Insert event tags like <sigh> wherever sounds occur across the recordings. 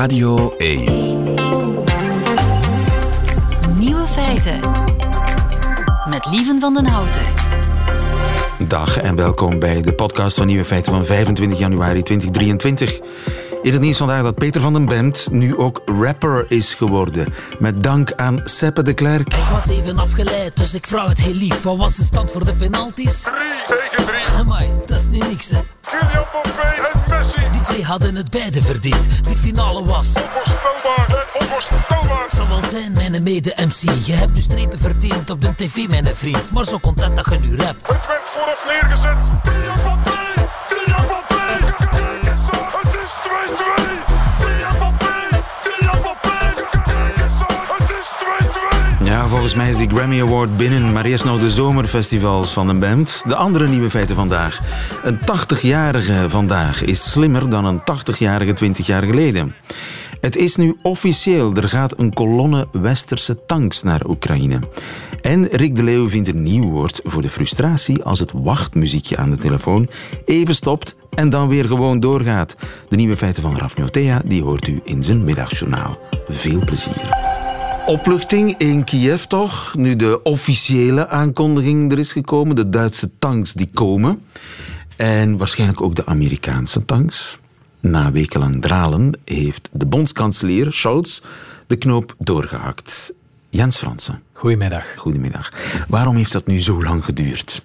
Radio 1. Nieuwe feiten. Met Lieven van den Houten. Dag en welkom bij de podcast van Nieuwe Feiten van 25 januari 2023. In het nieuws vandaag dat Peter van den Bemt nu ook rapper is geworden. Met dank aan Seppe de Klerk. Ik was even afgeleid, dus ik vraag het heel lief. Wat was de stand voor de penalties? 3 tegen 3. Amai, dat is niet niks, hè. Kylian Mbappé en Messi. Die twee hadden het beide verdiend. Die finale was... Onvoorstelbaar en onvoorstelbaar. Zal wel zijn, mijn mede-MC. Je hebt dus strepen verdiend op de tv, mijn vriend. Maar zo content dat je nu rapt. Het werd vooraf neergezet. Kylian Mbappé. Volgens mij is die Grammy Award binnen, maar eerst nog de zomerfestivals van den Bemt. De andere nieuwe feiten vandaag. Een 80-jarige vandaag is slimmer dan een 80-jarige 20 jaar geleden. Het is nu officieel, er gaat een kolonne westerse tanks naar Oekraïne. En Rick de Leeuw vindt een nieuw woord voor de frustratie als het wachtmuziekje aan de telefoon even stopt en dan weer gewoon doorgaat. De nieuwe feiten van Raf Notea, die hoort u in zijn middagjournaal. Veel plezier. Opluchting in Kiev toch, nu de officiële aankondiging er is gekomen. De Duitse tanks die komen. En waarschijnlijk ook de Amerikaanse tanks. Na wekenlang dralen heeft de bondskanselier Scholz de knoop doorgehakt. Jens Fransen, Goedemiddag. goedemiddag. Waarom heeft dat nu zo lang geduurd?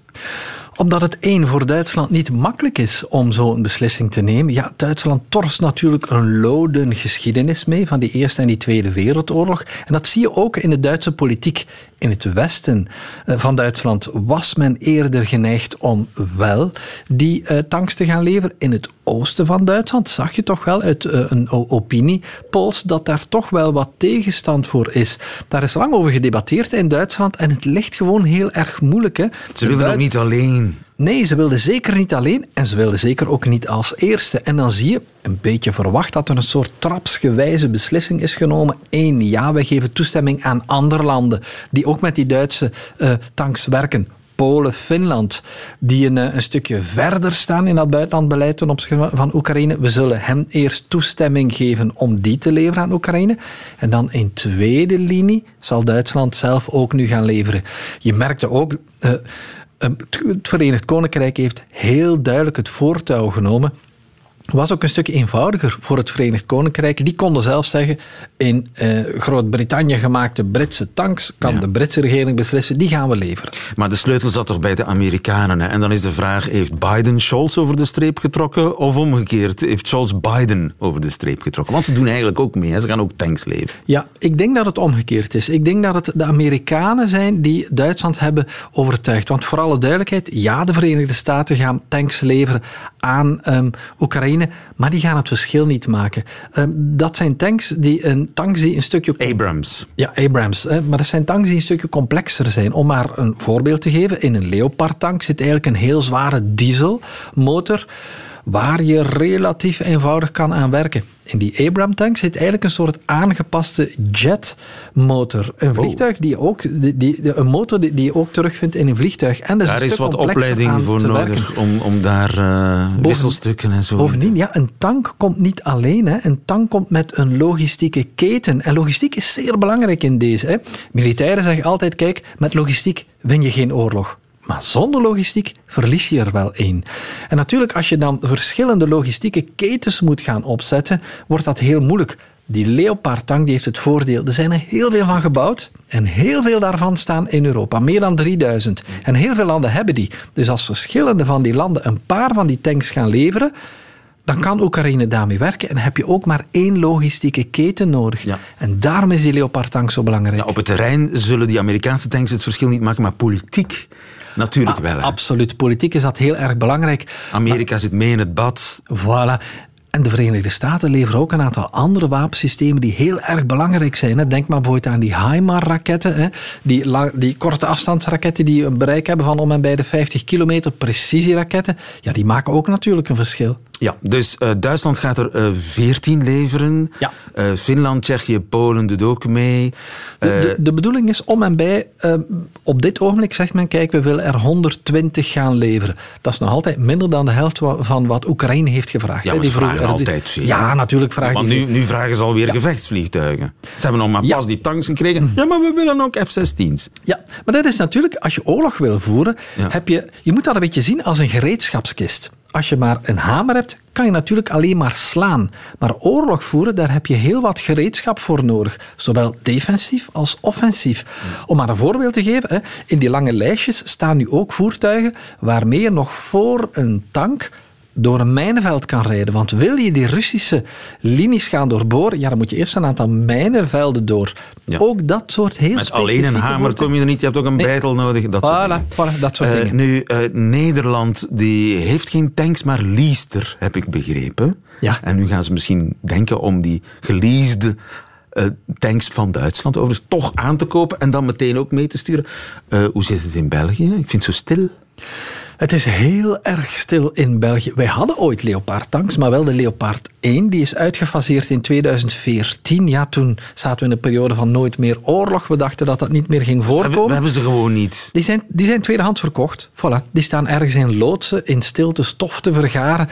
Omdat het één voor Duitsland niet makkelijk is om zo'n beslissing te nemen. Ja, Duitsland torst natuurlijk een loden geschiedenis mee van die Eerste en die Tweede Wereldoorlog. En dat zie je ook in de Duitse politiek. In het westen eh, van Duitsland was men eerder geneigd om wel die eh, tanks te gaan leveren. In het oosten van Duitsland zag je toch wel uit eh, een opiniepols dat daar toch wel wat tegenstand voor is. Daar is lang over gedebatteerd in Duitsland en het ligt gewoon heel erg moeilijk. Hè. Ze wilden ook niet alleen. Nee, ze wilden zeker niet alleen en ze wilden zeker ook niet als eerste. En dan zie je, een beetje verwacht, dat er een soort trapsgewijze beslissing is genomen. Eén, ja, wij geven toestemming aan andere landen die ook met die Duitse eh, tanks werken. Polen, Finland, die een, eh, een stukje verder staan in dat buitenlandbeleid ten opzichte van Oekraïne. We zullen hen eerst toestemming geven om die te leveren aan Oekraïne. En dan in tweede linie zal Duitsland zelf ook nu gaan leveren. Je merkte ook... eh, het Verenigd Koninkrijk heeft heel duidelijk het voortouw genomen. Was ook een stukje eenvoudiger voor het Verenigd Koninkrijk. Die konden zelf zeggen: in eh, Groot-Brittannië gemaakte Britse tanks kan Ja. de Britse regering beslissen, die gaan we leveren. Maar de sleutel zat toch bij de Amerikanen. Hè? En dan is de vraag, heeft Biden Scholz over de streep getrokken? Of omgekeerd, heeft Scholz Biden over de streep getrokken? Want ze doen eigenlijk ook mee, hè? ze gaan ook tanks leveren. Ja, ik denk dat het omgekeerd is. Ik denk dat het de Amerikanen zijn die Duitsland hebben overtuigd. Want voor alle duidelijkheid, ja, de Verenigde Staten gaan tanks leveren aan ehm, Oekraïne, maar die gaan het verschil niet maken. Ehm, dat zijn tanks die een, tanks die een stukje Abrams. Ja, Abrams. Hè. Maar dat zijn tanks die een stukje complexer zijn. Om maar een voorbeeld te geven. In een Leopard-tank zit eigenlijk een heel zware dieselmotor waar je relatief eenvoudig kan aan werken. In die Abram-tank zit eigenlijk een soort aangepaste jetmotor. Een vliegtuig die ook, die, die, een motor die, die je ook terugvindt in een vliegtuig. En is Daar is stuk wat opleiding voor nodig werken. om, om daar eh, wisselstukken en zo. Bovendien, ja, een tank komt niet alleen. Hè. Een tank komt met een logistieke keten. En logistiek is zeer belangrijk in deze. Hè. Militairen zeggen altijd, kijk, met logistiek win je geen oorlog. Maar zonder logistiek verlies je er wel één. En natuurlijk, als je dan verschillende logistieke ketens moet gaan opzetten, wordt dat heel moeilijk. Die Leopard-tank die heeft het voordeel, er zijn er heel veel van gebouwd en heel veel daarvan staan in Europa, meer dan 3000. En heel veel landen hebben die. Dus als verschillende van die landen een paar van die tanks gaan leveren, dan kan Oekraïne daarmee werken en heb je ook maar één logistieke keten nodig. Ja. En daarom is die Leopard-tank zo belangrijk. Ja, op het terrein zullen die Amerikaanse tanks het verschil niet maken, maar politiek natuurlijk wel. hè. Absoluut. Politiek is dat heel erg belangrijk. Amerika zit mee in het bad. Voilà. En de Verenigde Staten leveren ook een aantal andere wapensystemen die heel erg belangrijk zijn. Denk maar bijvoorbeeld aan die HIMAR-raketten. Die, die korte afstandsraketten die een bereik hebben van om en bij de 50 kilometer. Precisieraketten. Ja, die maken ook natuurlijk een verschil. Ja, dus eh, Duitsland gaat er eh 14 leveren. Ja. Eh, Finland, Tsjechië, Polen doet ook mee. De, de, de bedoeling is om en bij, op dit ogenblik zegt men, kijk, we willen er 120 gaan leveren. Dat is nog altijd minder dan de helft van wat Oekraïne heeft gevraagd. Ja, maar Die vragen altijd veel. Ja, natuurlijk vragen want nu, nu vragen ze alweer gevechtsvliegtuigen. Ze hebben nog maar Ja. pas die tanks gekregen. Ja, maar we willen ook F-16's. Ja, maar dat is natuurlijk, als je oorlog wil voeren, Ja. heb je, je moet dat een beetje zien als een gereedschapskist. Als je maar een hamer hebt, kan je natuurlijk alleen maar slaan. Maar oorlog voeren, daar heb je heel wat gereedschap voor nodig. Zowel defensief als offensief. Om maar een voorbeeld te geven, in die lange lijstjes staan nu ook voertuigen waarmee je nog voor een tank door een mijnenveld kan rijden. Want wil je die Russische linies gaan doorboren, ja, dan moet je eerst een aantal mijnenvelden door. Ja. Ook dat soort heel Met alleen een hamer kom je er niet. Je hebt ook een Nee. bijtel nodig. Dat soort Voilà, dingen. voilà, dat soort Eh, dingen. Nu, eh, Nederland die heeft geen tanks, maar leest er, heb ik begrepen. Ja. En nu gaan ze misschien denken om die geleasede eh, tanks van Duitsland overigens toch aan te kopen en dan meteen ook mee te sturen. Hoe zit het in België? Ik vind het zo stil. Het is heel erg stil in België. Wij hadden ooit Leopard tanks, maar wel de Leopard 1. Die is uitgefaseerd in 2014. Ja, toen zaten we in een periode van nooit meer oorlog. We dachten dat dat niet meer ging voorkomen. we hebben ze gewoon niet. Die zijn, die zijn tweedehands verkocht. Voilà. Die staan ergens in loodsen, in stilte stof te vergaren.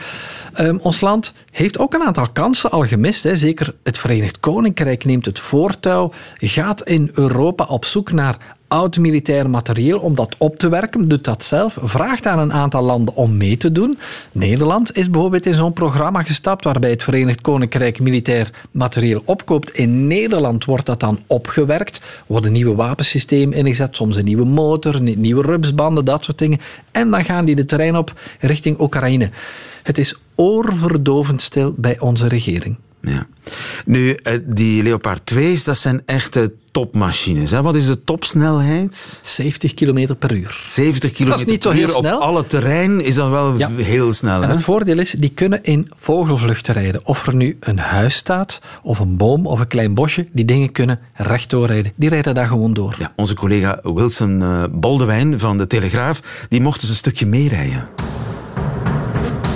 Ehm, ons land heeft ook een aantal kansen al gemist. Hè. Zeker het Verenigd Koninkrijk neemt het voortouw, gaat in Europa op zoek naar oud militair materieel om dat op te werken, doet dat zelf, vraagt aan een aantal landen om mee te doen. Nederland is bijvoorbeeld in zo'n programma gestapt waarbij het Verenigd Koninkrijk militair materieel opkoopt. In Nederland wordt dat dan opgewerkt, worden nieuwe wapensystemen ingezet, soms een nieuwe motor, nie- nieuwe rupsbanden, dat soort dingen. En dan gaan die de terrein op richting Oekraïne. Het is oorverdovend stil bij onze regering. Ja. Nu, eh, die Leopard 2's, dat zijn echte topmachines. Hè? Wat is de topsnelheid? 70 km per uur. 70 km niet zo per heel uur op snel. alle terrein is dat wel Ja. heel snel. En Hè? het voordeel is, die kunnen in vogelvluchten rijden. Of er nu een huis staat, of een boom, of een klein bosje, die dingen kunnen rechtdoor rijden. Die rijden daar gewoon door. Ja, onze collega Wilson eh, Boldewijn van de Telegraaf, die mocht eens een stukje meerijden.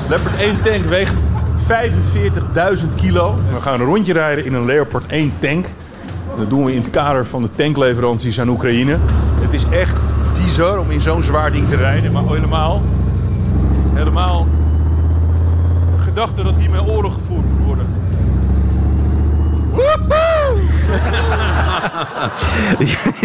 Leopard 1 tank weegt 45.000 kilo. We gaan een rondje rijden in een Leopard 1 tank. Dat doen we in het kader van de tankleveranties aan Oekraïne. Het is echt bizar om in zo'n zwaar ding te rijden. Maar helemaal, helemaal gedachte dat hiermee oorlog gevoerd moet worden.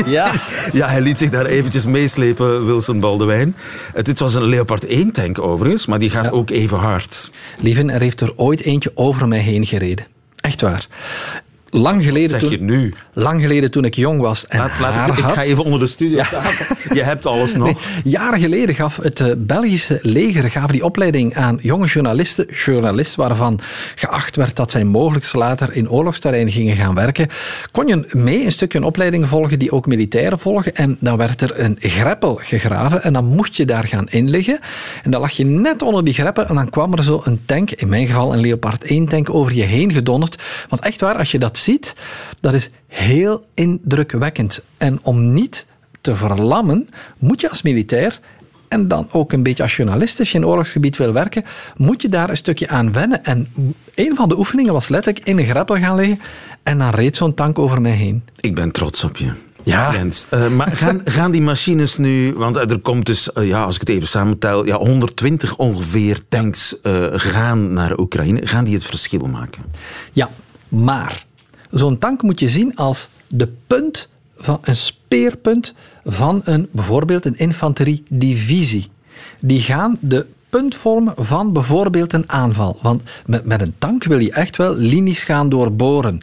Ja. <laughs> Ja, hij liet zich daar eventjes meeslepen, Wilson Boldewijn. Het, dit was een Leopard 1 tank overigens, maar die gaat Ja. ook even hard. Lieven, er heeft er ooit eentje over mij heen gereden. Echt waar. Lang geleden, Zeg toen, je nu? lang geleden toen ik jong was en Laat, ik, ik ga even onder de studio tafel. Je hebt alles nog. Nee, jaren geleden gaf het eh, Belgische leger gaven die opleiding aan jonge journalisten, journalist waarvan geacht werd dat zij mogelijk later in oorlogsterrein gingen gaan werken, kon je mee een stukje een opleiding volgen die ook militairen volgen. En dan werd er een greppel gegraven en dan moest je daar gaan inliggen. En dan lag je net onder die greppel en dan kwam er zo een tank, in mijn geval een Leopard 1 tank, over je heen gedonderd. Want echt waar, als je dat ziet, dat is heel indrukwekkend. En om niet te verlammen, moet je als militair en dan ook een beetje als journalist, als je in een oorlogsgebied wil werken, moet je daar een stukje aan wennen. En een van de oefeningen was letterlijk in een greppel gaan liggen en dan reed zo'n tank over mij heen. Ik ben trots op je. Ja. Jens. Eh, maar gaan, <laughs> gaan die machines nu, want er komt dus, eh, ja, als ik het even samentel, ja, 120 ongeveer tanks eh, gaan naar Oekraïne. Gaan die het verschil maken? Ja, maar zo'n tank moet je zien als de punt van een speerpunt van een, bijvoorbeeld een infanteriedivisie. Die gaan de punt vormen van bijvoorbeeld een aanval. Want met, met een tank wil je echt wel linies gaan doorboren.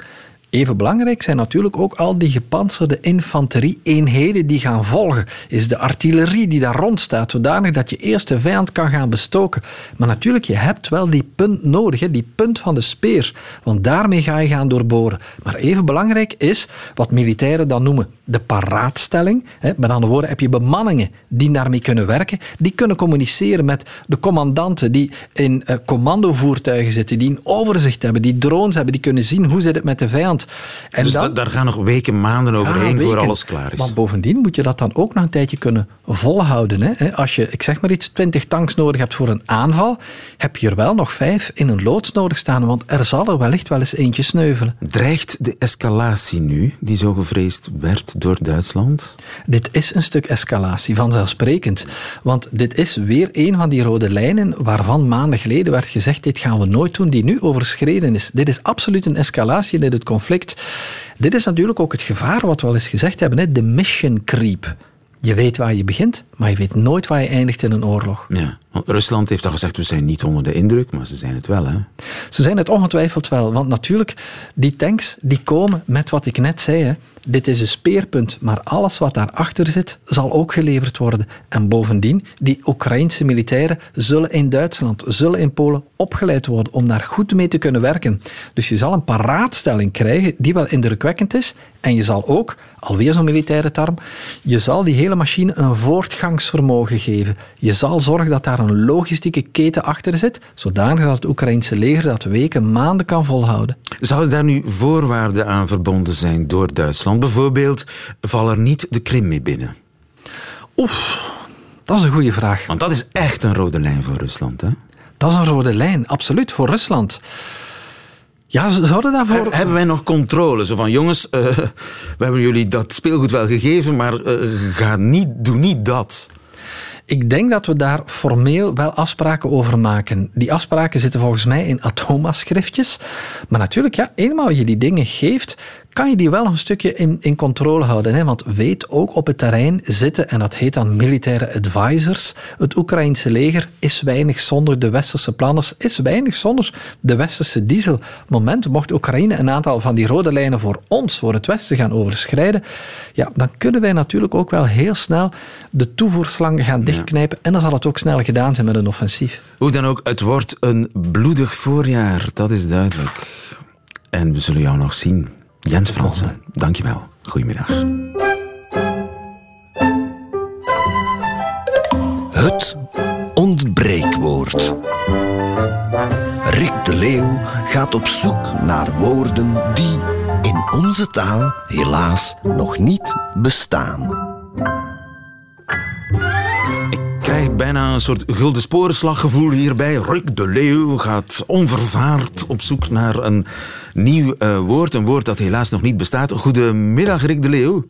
Even belangrijk zijn natuurlijk ook al die gepantserde infanterie-eenheden die gaan volgen. Is de artillerie die daar rond staat, zodanig dat je eerst de vijand kan gaan bestoken. Maar natuurlijk, je hebt wel die punt nodig, die punt van de speer. Want daarmee ga je gaan doorboren. Maar even belangrijk is wat militairen dan noemen de paraatstelling. Hè, met andere woorden, heb je bemanningen die daarmee kunnen werken. Die kunnen communiceren met de commandanten die in eh, commandovoertuigen zitten, die een overzicht hebben, die drones hebben, die kunnen zien hoe zit het met de vijand. En Dus dan- daar gaan nog weken, maanden overheen ja, voor alles klaar is. Maar bovendien moet je dat dan ook nog een tijdje kunnen volhouden. Hè? Als je, ik zeg maar iets, 20 tanks nodig hebt voor een aanval, heb je er wel nog vijf in een loods nodig staan, want er zal er wellicht wel eens eentje sneuvelen. Dreigt de escalatie nu, die zo gevreesd werd door Duitsland? Dit is een stuk escalatie, vanzelfsprekend. Want dit is weer een van die rode lijnen waarvan maanden geleden werd gezegd, dit gaan we nooit doen, die nu overschreden is. Dit is absoluut een escalatie in dit conflict. Dit is natuurlijk ook het gevaar wat we al eens gezegd hebben, hè, de mission creep. Je weet waar je begint, maar je weet nooit waar je eindigt in een oorlog. Ja, want Rusland heeft al gezegd, we zijn niet onder de indruk, maar ze zijn het wel, hè? Ze zijn het ongetwijfeld wel, want natuurlijk, die tanks die komen met wat ik net zei. Hè. Dit is een speerpunt, maar alles wat daarachter zit, zal ook geleverd worden. En bovendien, die Oekraïnse militairen zullen in Duitsland, zullen in Polen opgeleid worden om daar goed mee te kunnen werken. Dus je zal een paraatstelling krijgen die wel indrukwekkend is. En je zal ook, alweer zo'n militaire term, je zal die hele machine een voortgangsvermogen geven. Je zal zorgen dat daar een logistieke keten achter zit, zodanig dat het Oekraïnse leger dat weken, maanden kan volhouden. Zouden daar nu voorwaarden aan verbonden zijn door Duitsland? Bijvoorbeeld, val er niet de Krim mee binnen? Oef, dat is een goede vraag. Want dat is echt een rode lijn voor Rusland, hè? Dat is een rode lijn, absoluut, voor Rusland. Ja, ze zouden daarvoor... He- Hebben wij nog controle? Zo van, jongens, eh, we hebben jullie dat speelgoed wel gegeven, maar eh, ga niet, doe niet dat. Ik denk dat we daar formeel wel afspraken over maken. Die afspraken zitten volgens mij in Atoma-schriftjes. Maar natuurlijk, ja, eenmaal je die dingen geeft, kan je die wel een stukje in, in controle houden. Hè? Want weet ook op het terrein zitten, en dat heet dan militaire advisors. Het Oekraïnse leger is weinig zonder de westerse planners, is weinig zonder de westerse diesel. Op het moment mocht Oekraïne een aantal van die rode lijnen voor ons, voor het Westen, gaan overschrijden, ja, dan kunnen wij natuurlijk ook wel heel snel de toevoerslangen gaan dichtknijpen. En dan zal het ook snel gedaan zijn met een offensief. Hoe dan ook, het wordt een bloedig voorjaar, dat is duidelijk. En we zullen jou nog zien. Jens Fransen, dankjewel. Goedemiddag. Het ontbreekwoord. Rick de Leeuw gaat op zoek naar woorden die in onze taal helaas nog niet bestaan. Krijg bijna een soort gulden sporenslaggevoel hierbij. Rick de Leeuw gaat onvervaard op zoek naar een nieuw eh, woord. Een woord dat helaas nog niet bestaat. Goedemiddag, Rick de Leeuw.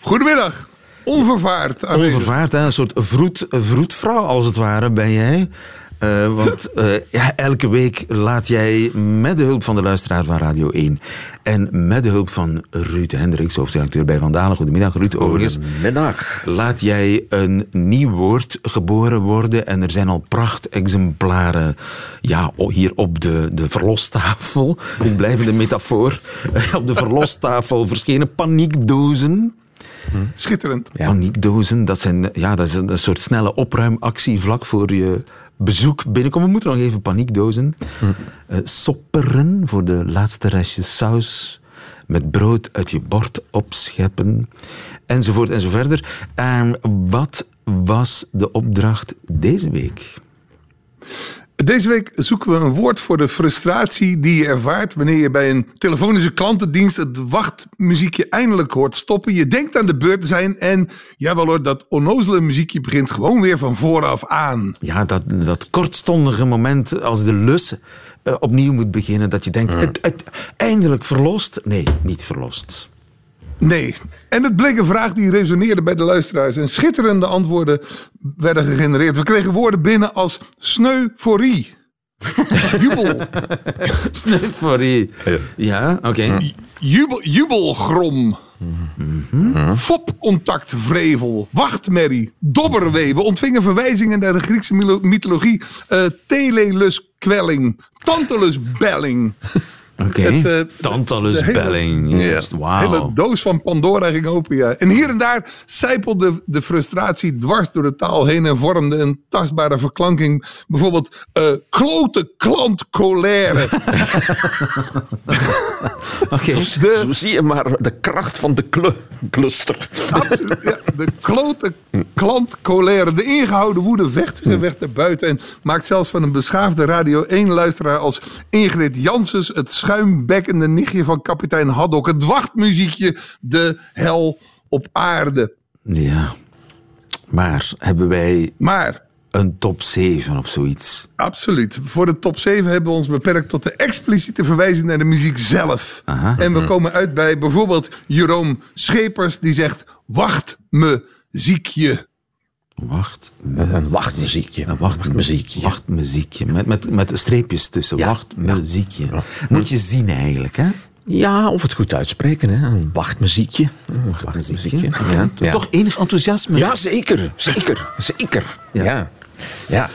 Goedemiddag. Onvervaard. aanwezig. Onvervaard, hè? een soort vroed, vroedvrouw als het ware ben jij. Eh, want eh, ja, elke week laat jij met de hulp van de luisteraar van Radio 1 en met de hulp van Ruud Hendricks, hoofdredacteur bij Vandalen. Goedemiddag Ruud, overigens. Middag. Laat jij een nieuw woord geboren worden en er zijn al prachtexemplaren ja, hier op de, de verlostafel. Ik blijf in de metafoor. <laughs> op de verlostafel verschenen paniekdozen. Schitterend. Paniekdozen, dat, zijn, ja, dat is een, een soort snelle opruimactie vlak voor je bezoek binnenkomt. We moeten nog even paniekdozen. Eh, sopperen voor de laatste restjes saus. Met brood uit je bord opscheppen. Enzovoort en zo verder. En wat was de opdracht deze week? Deze week zoeken we een woord voor de frustratie die je ervaart wanneer je bij een telefonische klantendienst het wachtmuziekje eindelijk hoort stoppen. Je denkt aan de beurt te zijn en jawel hoor, dat onnozele muziekje begint gewoon weer van vooraf aan. Ja, dat, dat kortstondige moment als de lus eh, opnieuw moet beginnen. Dat je denkt, het, het, eindelijk verlost. Nee, niet verlost. Nee. En het bleek een vraag die resoneerde bij de luisteraars. En schitterende antwoorden werden gegenereerd. We kregen woorden binnen als sneuforie, <laughs> jubel, Sneuforie. Ja, oké. jubel, jubelgrom, fopcontactvrevel, wachtmerrie, dobberwee. We ontvingen verwijzingen naar de Griekse mythologie. eh teleluskwelling, tantalusbelling, Oké. Het, eh, Tantalus de hele- belling. De hele doos van Pandora ging open, ja. En hier en daar sijpelde de frustratie dwars door de taal heen en vormde een tastbare verklanking. Bijvoorbeeld, eh klote klant colère. <laughs> Oké. De, Zo zie je maar de kracht van de cluster. absoluut, ja, de <laughs> klote klant colère. De ingehouden woede vecht weer weg naar buiten. En maakt zelfs van een beschaafde Radio 1-luisteraar als Ingrid Janssens het schuimbekkende nichtje van kapitein Haddock. Het wachtmuziekje, de hel op aarde. Ja. Maar hebben wij Maar een top 7 of zoiets? Absoluut. Voor de top 7 hebben we ons beperkt tot de expliciete verwijzing naar de muziek zelf. Aha. En we komen uit bij bijvoorbeeld Jeroen Schepers, die zegt: Wacht me, ziekje. Wacht. Een wachtmuziekje. Een wachtmuziekje. Wachtmuziekje. Met, met, met streepjes tussen. Ja. Wachtmuziekje. Moet je zien eigenlijk, hè? Ja, of het goed uitspreken. Hè? Een wachtmuziekje. Wachtmuziekje. Ja, ja. Toch enig enthousiasme. ja, zeker. Zeker. Zeker. Ja. ja.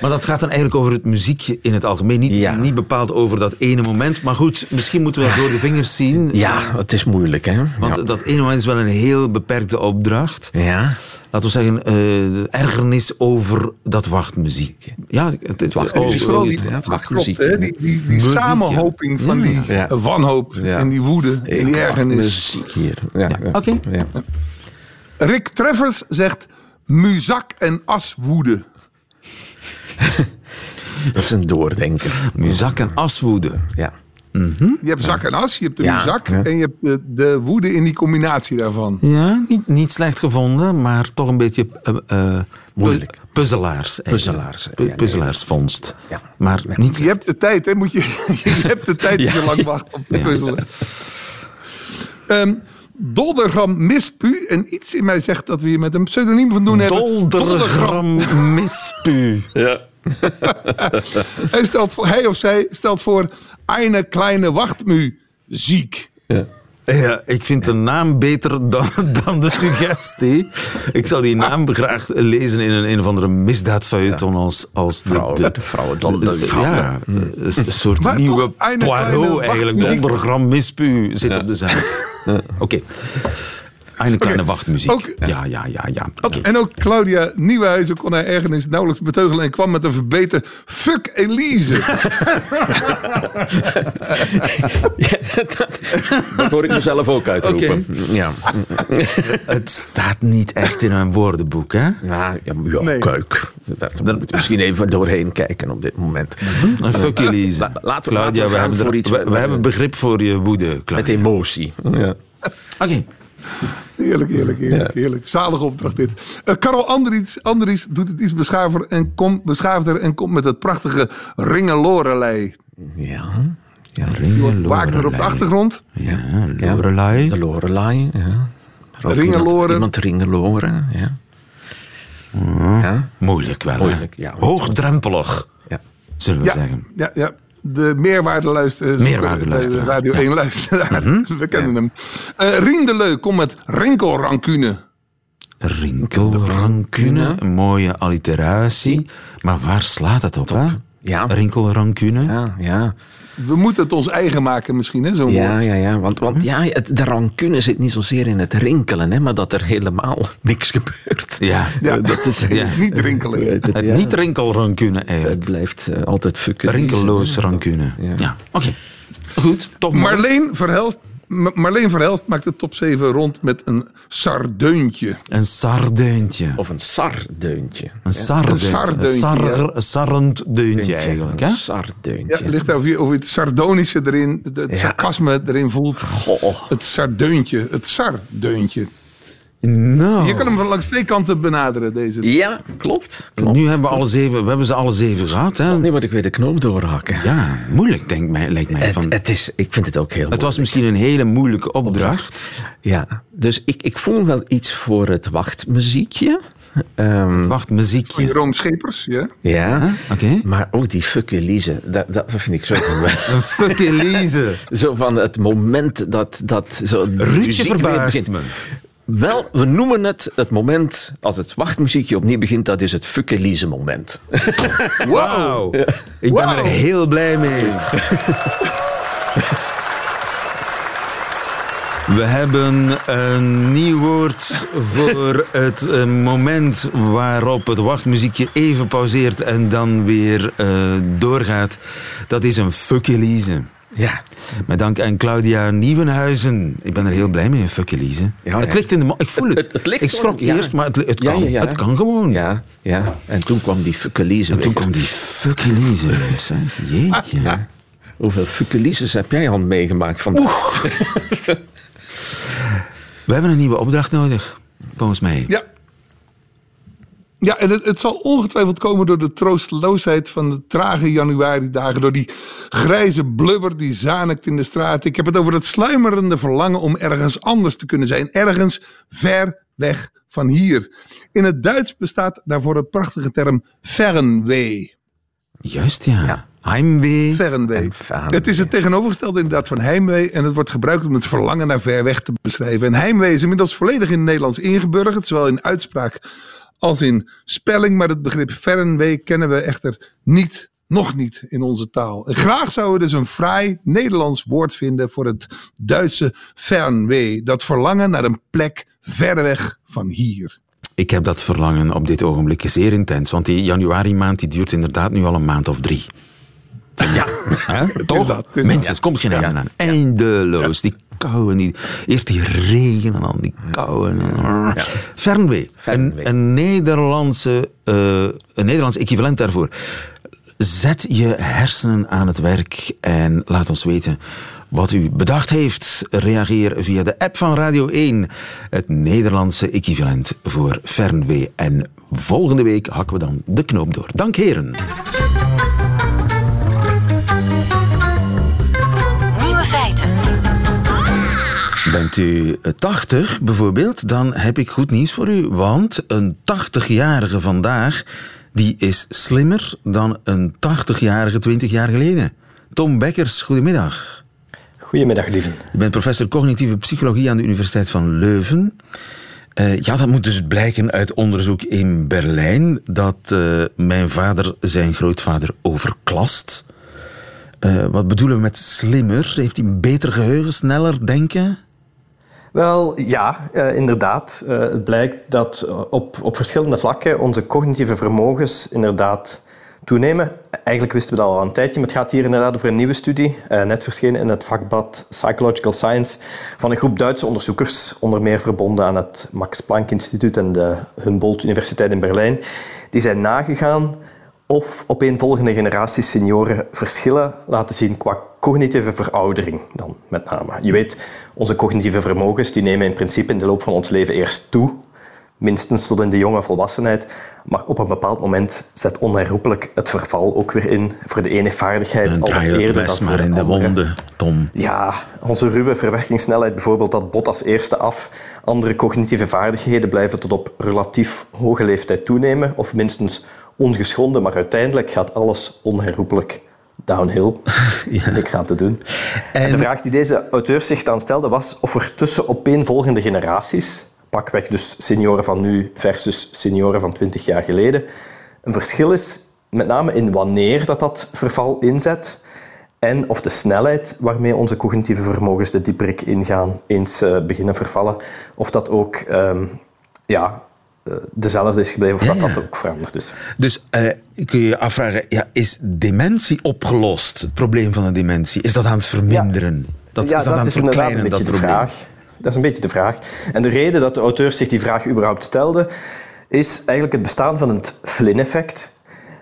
Maar dat gaat dan eigenlijk over het muziekje in het algemeen. Niet, Ja. niet bepaald over dat ene moment. Maar goed, misschien moeten we dat door de vingers zien. Ja, het is moeilijk, hè? Want ja. dat ene moment is wel een heel beperkte opdracht. ja. Laten we zeggen, eh, de ergernis over dat wachtmuziek. Ja, het, het, wachtmuziek. Vooral die, ja, wachtmuziek. klopt, hè? die, die, die samenhoping van die Ja. wanhoop Ja. en die woede en die ergernis. Muziek hier. Ja, ja. Oké. Ja. Rick Treffers zegt: Muzak en aswoede. <laughs> Dat is een doordenker. Muzak en aswoede. Ja. Je hebt zak en as, je hebt de Ja, muzak ja. en je hebt de, de woede in die combinatie daarvan. Ja, niet, niet slecht gevonden, maar toch een beetje eh, eh, Moeilijk. pu- Puzzelaars. eigenlijk. Puzzelaars, Pu- ja, Puzzelaarsvondst. Ja. Maar niet Je hebt de tijd, hè? Moet je, <laughs> je hebt de tijd als je lang wacht om te Ja. puzzelen. Ehm Doldergram Mispu. En iets in mij zegt dat we hier met een pseudoniem van doen hebben. Doldergram mispu. Ja. <laughs> Hij, stelt voor, hij of zij stelt voor eine kleine wachtmu ziek. Ja, ik vind de naam beter dan, <laughs> dan de suggestie. Ik zou die naam graag lezen in een, een of andere misdaadfeuilleton als, als de, Vrouwen, de, de vrouwen Dondergram. ja, een een soort Maar nieuwe een Poirot eigenlijk. wachtmuziek. Dondergram mispu zit op de zaak. Oké. Een kleine wachtmuziek. Ook- ja, ja, ja, ja. Oké. En ook Claudia Nieuwenhuizen kon haar ergernis nauwelijks beteugelen en kwam met een verbeten fuck Elise. <laughs> Ja, dat, dat hoor ik mezelf ook uitroepen. Ja. Het staat niet echt in een woordenboek, hè? Ja, ja, ja Nee. kijk. Daar moeten we misschien even doorheen kijken op dit moment. Een fuck Elise. La- laten we- Claudia, laten we hebben, voor er- iets we, met- we hebben begrip voor je woede, Met Claudia. emotie. Ja. Oké. Heerlijk, heerlijk, heerlijk, Ja. heerlijk. Zalige opdracht dit. Eh Karel Andries, Andries doet het iets beschaafder en, komt beschaafder en komt met het prachtige Ringelorelei. Ja. ja. Wagner op de achtergrond. Ja, Lorelei. De Lorelei. Ja. Ringeloren. Iemand, ringeloren. Ja. Ja. Moeilijk wel, hè? Moeilijk, ja. Hoogdrempelig, ja. zullen we Ja, zeggen. ja, ja. De meerwaardeluisteraar. Meerwaardeluisteraar, Radio 1 luisteraar. We kennen hem. Eh Rien de Leu komt met Rinkelrancune. Rinkelrancune, een mooie alliteratie. Maar waar slaat het op, hè? Ja. Rinkelrancune. Ja, ja. We moeten het ons eigen maken misschien, hè, zo'n Ja, woord. ja, ja. Want, want ja, het, de rancune zit niet zozeer in het rinkelen, hè, maar dat er helemaal <laughs> niks gebeurt. Ja. Ja, dat is <laughs> Ja. Niet rinkelen. Het Ja. Niet rinkelrancune, Het eigenlijk. blijft eh, altijd fucken. Rinkelloos rancune. Ja. Ja, oké. Goed, toch maar. Marleen Verhelst, Ma- Marleen Verhelst maakt de top 7 rond met een sardeuntje. Een sardeuntje. Of een sardeuntje. Een sardeuntje. Een sar, sarrend deuntje eigenlijk, hè? Een Ja, sardeuntje. ligt daar of je, of je het sardonische erin, het Ja. sarcasme erin voelt. Goh. Het sardeuntje, het sardeuntje. Nou. Je kan hem van langs twee kanten benaderen, deze. Ja, klopt. klopt. Nu hebben we, alle zeven, we hebben ze alle zeven gehad, hè? Nu moet ik weer de knoop doorhakken. Ja, moeilijk, denk mij, lijkt mij. Het, Van, het is, ik vind het ook heel het was misschien een hele moeilijke opdracht. Ja, dus ik, ik voel wel iets voor het wachtmuziekje. Ehm, Wacht, muziekje. Jeroen Schepers, ja. ja, Oké. maar ook die fuck Elise, dat, dat vind ik zo... <laughs> Een fuck Elise. zo van het moment dat, dat zo Ruudje verbaast begint. me. Wel, we noemen het het moment als het wachtmuziekje opnieuw begint, dat is het fuckelize moment. <laughs> Wow! Ik ben er heel blij mee. <laughs> We hebben een nieuw woord voor het eh, moment waarop het wachtmuziekje even pauzeert en dan weer eh, doorgaat. Dat is een fuckelize. Ja. Met dank aan Claudia Nieuwenhuizen. Ik ben er heel blij mee, fuck Elise. Ja, het ja. ligt in de... Ik voel het. Het- ik schrok gewoon, ja. eerst, maar het, kan, het kan gewoon. Ja, ja. En toen kwam die fuckelize En toen kwam die fuck Elise. <laughs> Jeetje. Hoeveel fuckelises heb jij al meegemaakt vandaag? <laughs> We hebben een nieuwe opdracht nodig, volgens mij. Ja. Ja, en het, het zal ongetwijfeld komen door de troosteloosheid van de trage januari-dagen. Door die grijze blubber die zanikt in de straat. Ik heb het over het sluimerende verlangen om ergens anders te kunnen zijn. Ergens ver weg van hier. In het Duits bestaat daarvoor de prachtige term Fernweh. Juist, ja. Ja. Heimwee. Fernweh. Het is het tegenovergestelde inderdaad van heimwee. En het wordt gebruikt om het verlangen naar ver weg te beschrijven. En heimwee is inmiddels volledig in het Nederlands ingeburgerd. Zowel in uitspraak als in spelling. Maar het begrip fernwee kennen we echter niet, nog niet in onze taal. Graag zouden we dus een fraai Nederlands woord vinden voor het Duitse fernweh. Dat verlangen naar een plek ver weg van hier. Ik heb dat verlangen op dit ogenblik zeer intens. Want die januari maand die duurt inderdaad nu al een maand of drie. <laughs> Ja, toch? dat, Mensen, komt geen aan. Eindeloos. Die kou en die... Eerst die regen en dan die kou. En dan... Fernweh. Een, Nederlandse, eh, een Nederlands equivalent daarvoor. Zet je hersenen aan het werk en laat ons weten wat u bedacht heeft. Reageer via de app van Radio 1, het Nederlandse equivalent voor fernweh. En volgende week hakken we dan de knoop door. Dank heren. Bent u 80 bijvoorbeeld, dan heb ik goed nieuws voor u. Want een 80-jarige vandaag, die is slimmer dan een 80-jarige 20 jaar geleden. Tom Bekkers, goedemiddag. Goedemiddag, lieven. U bent professor cognitieve psychologie aan de Universiteit van Leuven. Eh, ja, dat moet dus blijken uit onderzoek in Berlijn dat eh, mijn vader zijn grootvader overklast. Eh, wat bedoelen we met slimmer? Heeft hij een beter geheugen, sneller denken? Wel, ja, eh, inderdaad. Eh, het blijkt dat eh, op, op verschillende vlakken onze cognitieve vermogens inderdaad toenemen. Eigenlijk wisten we dat al een tijdje, maar het gaat hier inderdaad over een nieuwe studie, net verschenen in het vakblad Psychological Science, van een groep Duitse onderzoekers, onder meer verbonden aan het Max Planck Instituut en de Humboldt Universiteit in Berlijn. Die zijn nagegaan of opeenvolgende generaties senioren verschillen laten zien qua cognitieve veroudering dan met name. Je weet, onze cognitieve vermogens die nemen in principe in de loop van ons leven eerst toe, minstens tot in de jonge volwassenheid, maar op een bepaald moment zet onherroepelijk het verval ook weer in voor de ene vaardigheid al eerder dan maar in de wonden, Tom. Ja, onze ruwe verwerkingssnelheid bijvoorbeeld, dat bot als eerste af. Andere cognitieve vaardigheden blijven tot op relatief hoge leeftijd toenemen, of minstens ongeschonden, maar uiteindelijk gaat alles onherroepelijk downhill. <laughs> Niks aan te doen. En... de vraag die deze auteurs zich dan stelden was of er tussen opeenvolgende generaties, pakweg dus senioren van nu versus senioren van 20 jaar geleden, een verschil is, met name in wanneer dat, dat verval inzet en of de snelheid waarmee onze cognitieve vermogens de dieperik ingaan eens eh, beginnen vervallen, of dat ook ehm, ja, dezelfde is gebleven of Ja, dat ja. dat ook veranderd is. Dus eh, kun je je afvragen, ja, is dementie opgelost? Het probleem van de dementie, is dat aan het verminderen? Dat, ja, is dat, aan het is inderdaad een verkleinen, beetje dat probleem? vraag. Dat is een beetje de vraag. En de reden dat de auteurs zich die vraag überhaupt stelden, is eigenlijk het bestaan van het Flynn-effect.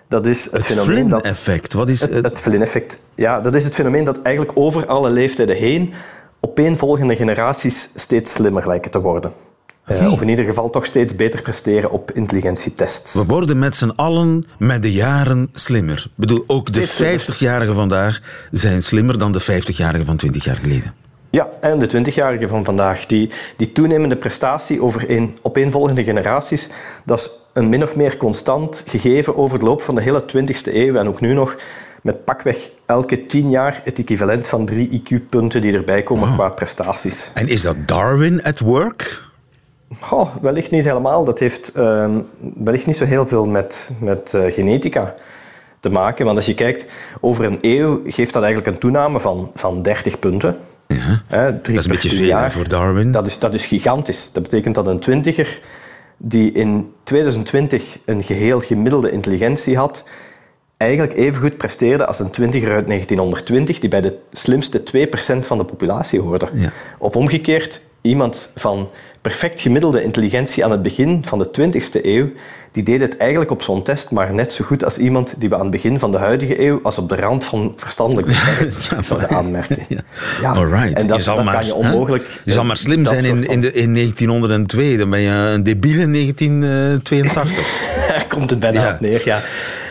Dat is het, Het fenomeen dat... Flynn-effect, wat is Het, het? het Flynn-effect. Ja, dat is het fenomeen dat eigenlijk over alle leeftijden heen opeenvolgende generaties steeds slimmer lijken te worden. Eh, of in ieder geval toch steeds beter presteren op intelligentietests. We worden met z'n allen met de jaren slimmer. Ik bedoel, ook Steeds de slimmer. 50-jarigen vandaag zijn slimmer dan de 50-jarigen van 20 jaar geleden. Ja, en de twintigjarigen van vandaag, die, die toenemende prestatie over een, opeenvolgende generaties, dat is een min of meer constant gegeven over de loop van de hele 20e eeuw en ook nu nog met pakweg elke tien jaar het equivalent van drie IQ-punten die erbij komen qua prestaties. En is dat Darwin at work? Oh, wellicht niet helemaal. Dat heeft ehm, wellicht niet zo heel veel met, met eh, genetica te maken. Want als je kijkt over een eeuw, geeft dat eigenlijk een toename van, van 30 punten. Hè, drie Dat is een beetje veel hè, jaar. voor Darwin. Dat is, dat is gigantisch. Dat betekent dat een twintiger die in 2020 een geheel gemiddelde intelligentie had, eigenlijk even goed presteerde als een twintiger uit 1920 die bij de slimste 2% van de populatie hoorde. Ja. Of omgekeerd, iemand van perfect gemiddelde intelligentie aan het begin van de 20e eeuw, die deed het eigenlijk op zo'n test maar net zo goed als iemand die we aan het begin van de huidige eeuw als op de rand van verstandelijk <laughs> beperkt Ja, zouden aanmerken. <laughs> Ja. Ja, Alright. En dat, je zal dat maar, kan je hè? onmogelijk... Je zal maar slim zijn in, in, de, in 1902. Dan ben je een debiel in 1982. Daar komt het bijna Ja. op neer, ja.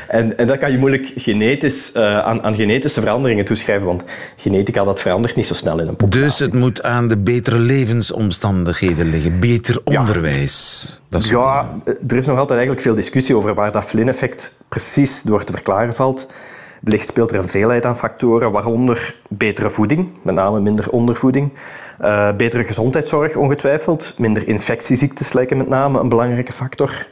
En, en dat kan je moeilijk genetisch, eh, aan, aan genetische veranderingen toeschrijven, want genetica dat verandert niet zo snel in een populatie. dus het moet aan de betere levensomstandigheden liggen. Beter onderwijs. Dat soort Ja, er is nog altijd eigenlijk veel discussie over waar dat Flynn-effect precies door te verklaren valt. Wellicht speelt er een veelheid aan factoren, waaronder betere voeding, met name minder ondervoeding. Eh, betere gezondheidszorg, ongetwijfeld. Minder infectieziektes lijken met name een belangrijke factor.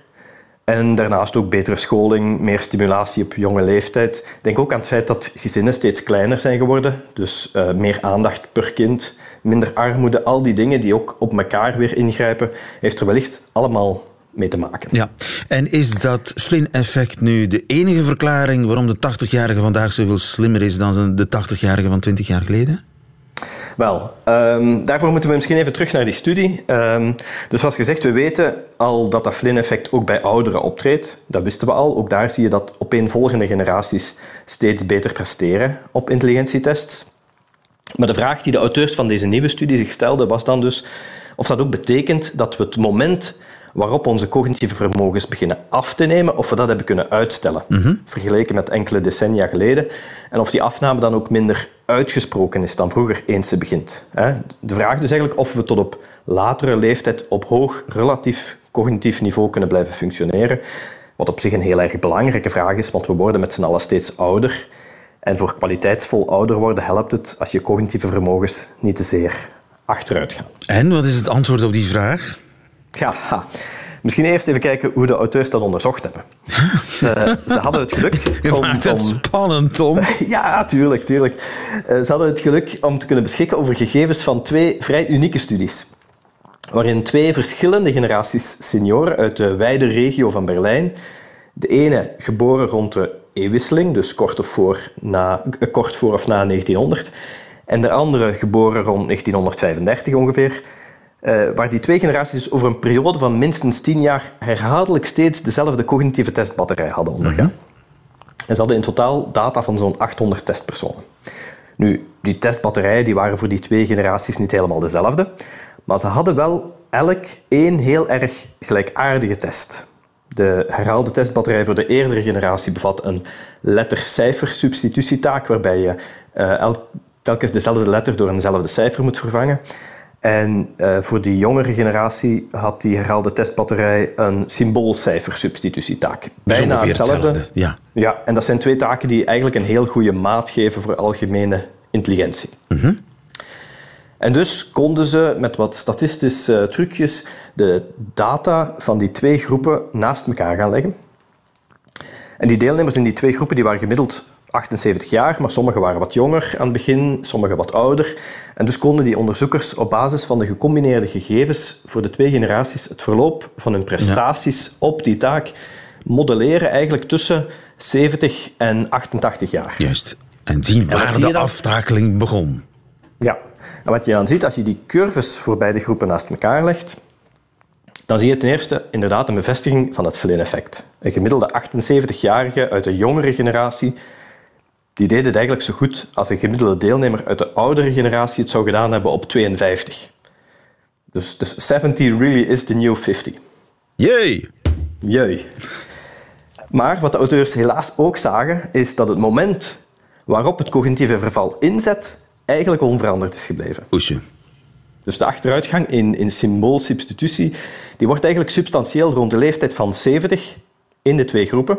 En daarnaast ook betere scholing, meer stimulatie op jonge leeftijd. Denk ook aan het feit dat gezinnen steeds kleiner zijn geworden. Dus eh, meer aandacht per kind, minder armoede. Al die dingen die ook op elkaar weer ingrijpen, heeft er wellicht allemaal mee te maken. Ja, en is dat Flynn-effect nu de enige verklaring waarom de 80-jarige vandaag zoveel slimmer is dan de 80-jarige van 20 jaar geleden? Wel, ehm, daarvoor moeten we misschien even terug naar die studie. Ehm, dus zoals gezegd, we weten al dat dat Flynn-effect ook bij ouderen optreedt. Dat wisten we al. Ook daar zie je dat opeenvolgende generaties steeds beter presteren op intelligentietests. Maar de vraag die de auteurs van deze nieuwe studie zich stelden was dan dus of dat ook betekent dat we het moment waarop onze cognitieve vermogens beginnen af te nemen, of we dat hebben kunnen uitstellen, vergeleken met enkele decennia geleden, en of die afname dan ook minder uitgesproken is dan vroeger eens ze begint. De vraag dus eigenlijk of we tot op latere leeftijd op hoog relatief cognitief niveau kunnen blijven functioneren, wat op zich een heel erg belangrijke vraag is, want we worden met z'n allen steeds ouder. En voor kwaliteitsvol ouder worden helpt het als je cognitieve vermogens niet te zeer achteruit gaan. En wat is het antwoord op die vraag? Ja, misschien eerst even kijken hoe de auteurs dat onderzocht hebben. <laughs> Ze, ze hadden het geluk Je om... maakt het spannend, Tom. <laughs> ja, tuurlijk, tuurlijk. Eh, Ze hadden het geluk om te kunnen beschikken over gegevens van twee vrij unieke studies. Waarin twee verschillende generaties senioren uit de wijde regio van Berlijn, de ene geboren rond de eeuwwisseling, dus kort, of voor, na, eh, kort voor of na 1900, en de andere geboren rond 1935 ongeveer, eh, waar die twee generaties dus over een periode van minstens tien jaar herhaaldelijk steeds dezelfde cognitieve testbatterij hadden ondergaan. En ze hadden in totaal data van zo'n 800 testpersonen. Nu, die testbatterijen die waren voor die twee generaties niet helemaal dezelfde, maar ze hadden wel elk één heel erg gelijkaardige test. De herhaalde testbatterij voor de eerdere generatie bevat een letter-cijfer substitutietaak, waarbij je eh, elk- telkens dezelfde letter door eenzelfde cijfer moet vervangen. En eh, voor die jongere generatie had die herhaalde testbatterij een symboolcijfer-substitutietaak. Bijna hetzelfde, ja. Ja, en dat zijn twee taken die eigenlijk een heel goede maat geven voor algemene intelligentie. En dus konden ze met wat statistische eh, trucjes de data van die twee groepen naast elkaar gaan leggen. En die deelnemers in die twee groepen die waren gemiddeld 78 jaar, maar sommigen waren wat jonger aan het begin, sommigen wat ouder. En dus konden die onderzoekers op basis van de gecombineerde gegevens voor de twee generaties het verloop van hun prestaties op die taak modelleren eigenlijk tussen 70 en 88 jaar. Juist. En zien waar je de dan? aftakeling begon. Ja, en wat je dan ziet als je die curves voor beide groepen naast elkaar legt, dan zie je ten eerste inderdaad een bevestiging van het Flynn-effect. Een gemiddelde 78-jarige uit de jongere generatie, die deed het eigenlijk zo goed als een gemiddelde deelnemer uit de oudere generatie het zou gedaan hebben op 52. Dus, dus 70 really is the new 50. Jee! Jee. Maar wat de auteurs helaas ook zagen, is dat het moment waarop het cognitieve verval inzet, eigenlijk onveranderd is gebleven. Oesje. Dus de achteruitgang in, in symboolsubstitutie, die wordt eigenlijk substantieel rond de leeftijd van 70 in de twee groepen.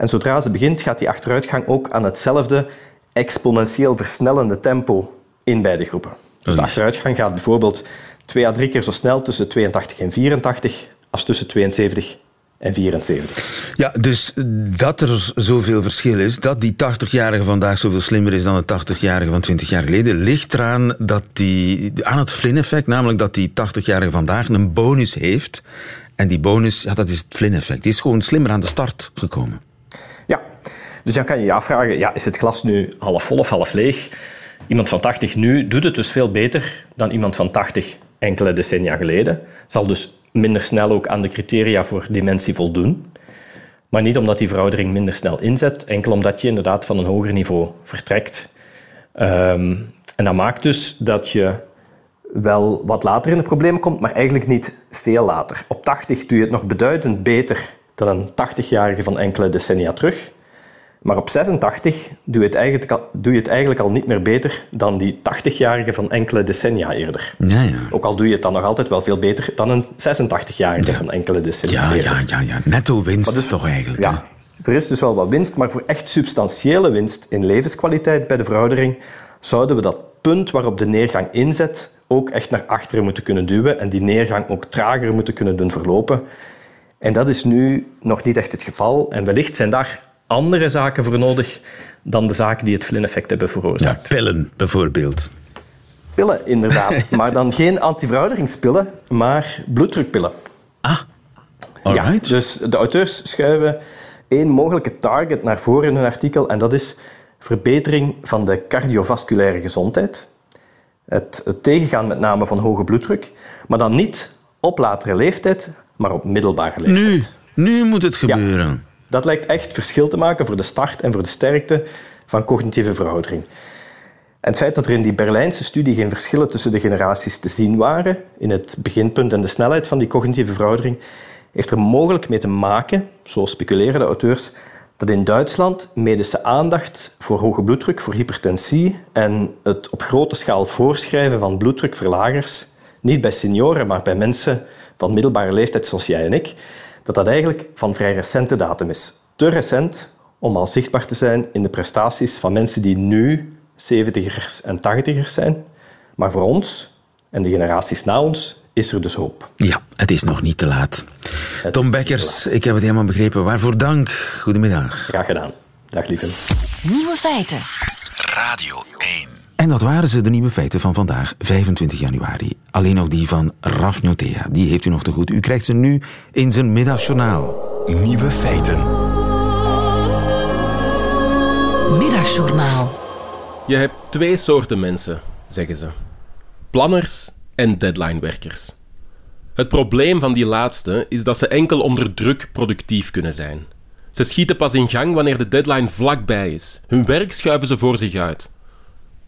En zodra ze begint, gaat die achteruitgang ook aan hetzelfde exponentieel versnellende tempo in beide groepen. Dus de achteruitgang gaat bijvoorbeeld twee à drie keer zo snel tussen 82 en 84 als tussen 72 en 74. Ja, dus dat er zoveel verschil is, dat die 80-jarige vandaag zoveel slimmer is dan de 80-jarige van 20 jaar geleden, ligt eraan dat die, aan het Flynn-effect, namelijk dat die 80-jarige vandaag een bonus heeft. En die bonus, ja, dat is het Flynn-effect. Die is gewoon slimmer aan de start gekomen. Ja, dus dan kan je je afvragen, ja, is het glas nu half vol of half leeg? Iemand van 80 nu doet het dus veel beter dan iemand van 80 enkele decennia geleden. Zal dus minder snel ook aan de criteria voor dementie voldoen. Maar niet omdat die veroudering minder snel inzet, enkel omdat je inderdaad van een hoger niveau vertrekt. Ehm, en dat maakt dus dat je wel wat later in de problemen komt, maar eigenlijk niet veel later. Op 80 doe je het nog beduidend beter dan een 80-jarige van enkele decennia terug. Maar op 86 doe je, het eigenlijk al, doe je het eigenlijk al niet meer beter dan die 80-jarige van enkele decennia eerder. Ja, ja. Ook al doe je het dan nog altijd wel veel beter dan een 86-jarige van enkele decennia Ja, eerder. ja, ja, ja. Netto winst dus- toch eigenlijk. Ja, er is dus wel wat winst, maar voor echt substantiële winst in levenskwaliteit bij de veroudering zouden we dat punt waarop de neergang inzet ook echt naar achteren moeten kunnen duwen en die neergang ook trager moeten kunnen doen verlopen. En dat is nu nog niet echt het geval. En wellicht zijn daar andere zaken voor nodig dan de zaken die het Flynn-effect hebben veroorzaakt. Ja, pillen bijvoorbeeld. Pillen, inderdaad. <laughs> maar dan geen antiverouderingspillen, maar bloeddrukpillen. Ah, Ja, alright. dus de auteurs schuiven één mogelijke target naar voren in hun artikel en dat is verbetering van de cardiovasculaire gezondheid. Het, het tegengaan met name van hoge bloeddruk, maar dan niet op latere leeftijd, maar op middelbare leeftijd. Nu, nu moet het gebeuren. Dat lijkt echt verschil te maken voor de start en voor de sterkte van cognitieve veroudering. En het feit dat er in die Berlijnse studie geen verschillen tussen de generaties te zien waren, in het beginpunt en de snelheid van die cognitieve veroudering, heeft er mogelijk mee te maken, zo speculeren de auteurs, dat in Duitsland medische aandacht voor hoge bloeddruk, voor hypertensie en het op grote schaal voorschrijven van bloeddrukverlagers, niet bij senioren, maar bij mensen van middelbare leeftijd zoals jij en ik, dat dat eigenlijk van vrij recente datum is. Te recent om al zichtbaar te zijn in de prestaties van mensen die nu 70ers en 80ers zijn. Maar voor ons en de generaties na ons is er dus hoop. Ja, het is nog niet te laat. Het Tom is Bekkers, ik heb het helemaal begrepen. Waarvoor dank. Goedemiddag. Graag gedaan. Dag lieve. Nieuwe feiten. Radio 1. En dat waren ze, de nieuwe feiten van vandaag, 25 januari. Alleen ook die van Raf Njotea. Die heeft u nog te goed. U krijgt ze nu in zijn middagjournaal. Nieuwe feiten. Middagjournaal. Je hebt twee soorten mensen, zeggen ze: planners en deadlinewerkers. Het probleem van die laatste is dat ze enkel onder druk productief kunnen zijn. Ze schieten pas in gang wanneer de deadline vlakbij is. Hun werk schuiven ze voor zich uit.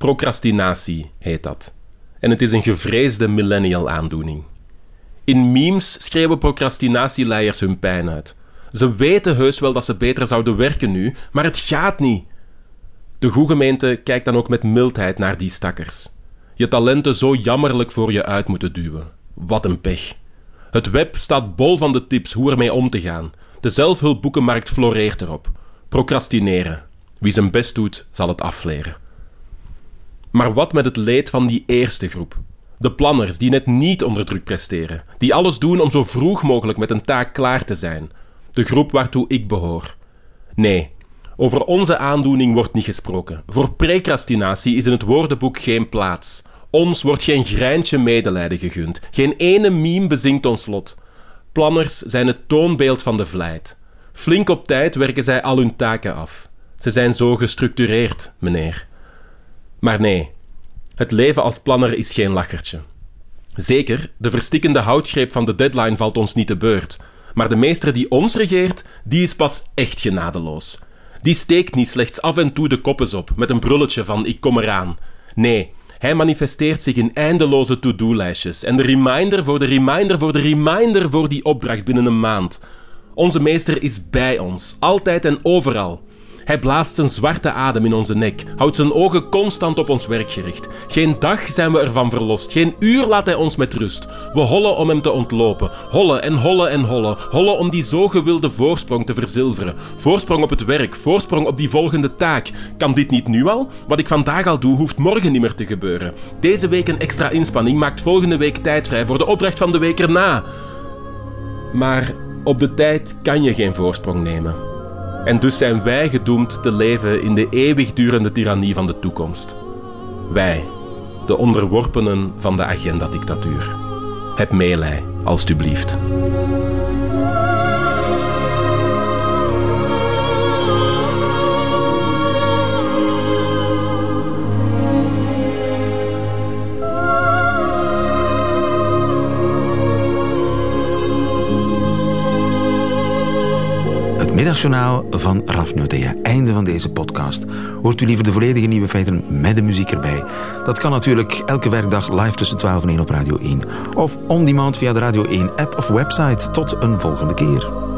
Procrastinatie heet dat. En het is een gevreesde millennial aandoening. In memes schreeuwen procrastinatieleiers hun pijn uit. Ze weten heus wel dat ze beter zouden werken nu, maar het gaat niet. De goede gemeente kijkt dan ook met mildheid naar die stakkers. Je talenten zo jammerlijk voor je uit moeten duwen. Wat een pech. Het web staat bol van de tips hoe ermee om te gaan. De zelfhulpboekenmarkt floreert erop. Procrastineren. Wie zijn best doet, zal het afleren. Maar wat met het leed van die eerste groep? De planners die net niet onder druk presteren, die alles doen om zo vroeg mogelijk met een taak klaar te zijn. De groep waartoe ik behoor. Nee, over onze aandoening wordt niet gesproken. Voor precrastinatie is in het woordenboek geen plaats. Ons wordt geen greintje medelijden gegund. Geen ene meme bezinkt ons lot. Planners zijn het toonbeeld van de vlijt. Flink op tijd werken zij al hun taken af. Ze zijn zo gestructureerd, meneer. Maar nee, het leven als planner is geen lachertje. Zeker, de verstikkende houtgreep van de deadline valt ons niet te beurt. Maar de meester die ons regeert, die is pas echt genadeloos. Die steekt niet slechts af en toe de koppes op met een brulletje van ik kom eraan. Nee, hij manifesteert zich in eindeloze to-do-lijstjes en de reminder voor de reminder voor de reminder voor die opdracht binnen een maand. Onze meester is bij ons, altijd en overal. Hij blaast zijn zwarte adem in onze nek, houdt zijn ogen constant op ons werk gericht. Geen dag zijn we ervan verlost, geen uur laat hij ons met rust. We hollen om hem te ontlopen, hollen en hollen en hollen, hollen om die zo gewilde voorsprong te verzilveren. Voorsprong op het werk, voorsprong op die volgende taak. Kan dit niet nu al? Wat ik vandaag al doe, hoeft morgen niet meer te gebeuren. Deze week een extra inspanning maakt volgende week tijd vrij voor de opdracht van de week erna. Maar Op de tijd kan je geen voorsprong nemen. En dus zijn wij gedoemd te leven in de eeuwigdurende tirannie van de toekomst. Wij, de onderworpenen van de agendadictatuur. Heb meelij, alstublieft. Middagjournaal van Raf Notea. Einde van deze podcast. Hoort u liever de volledige nieuwe feiten met de muziek erbij? Dat kan natuurlijk elke werkdag live tussen 12 en 1 op Radio 1. Of on demand via de Radio 1 app of website. Tot een volgende keer.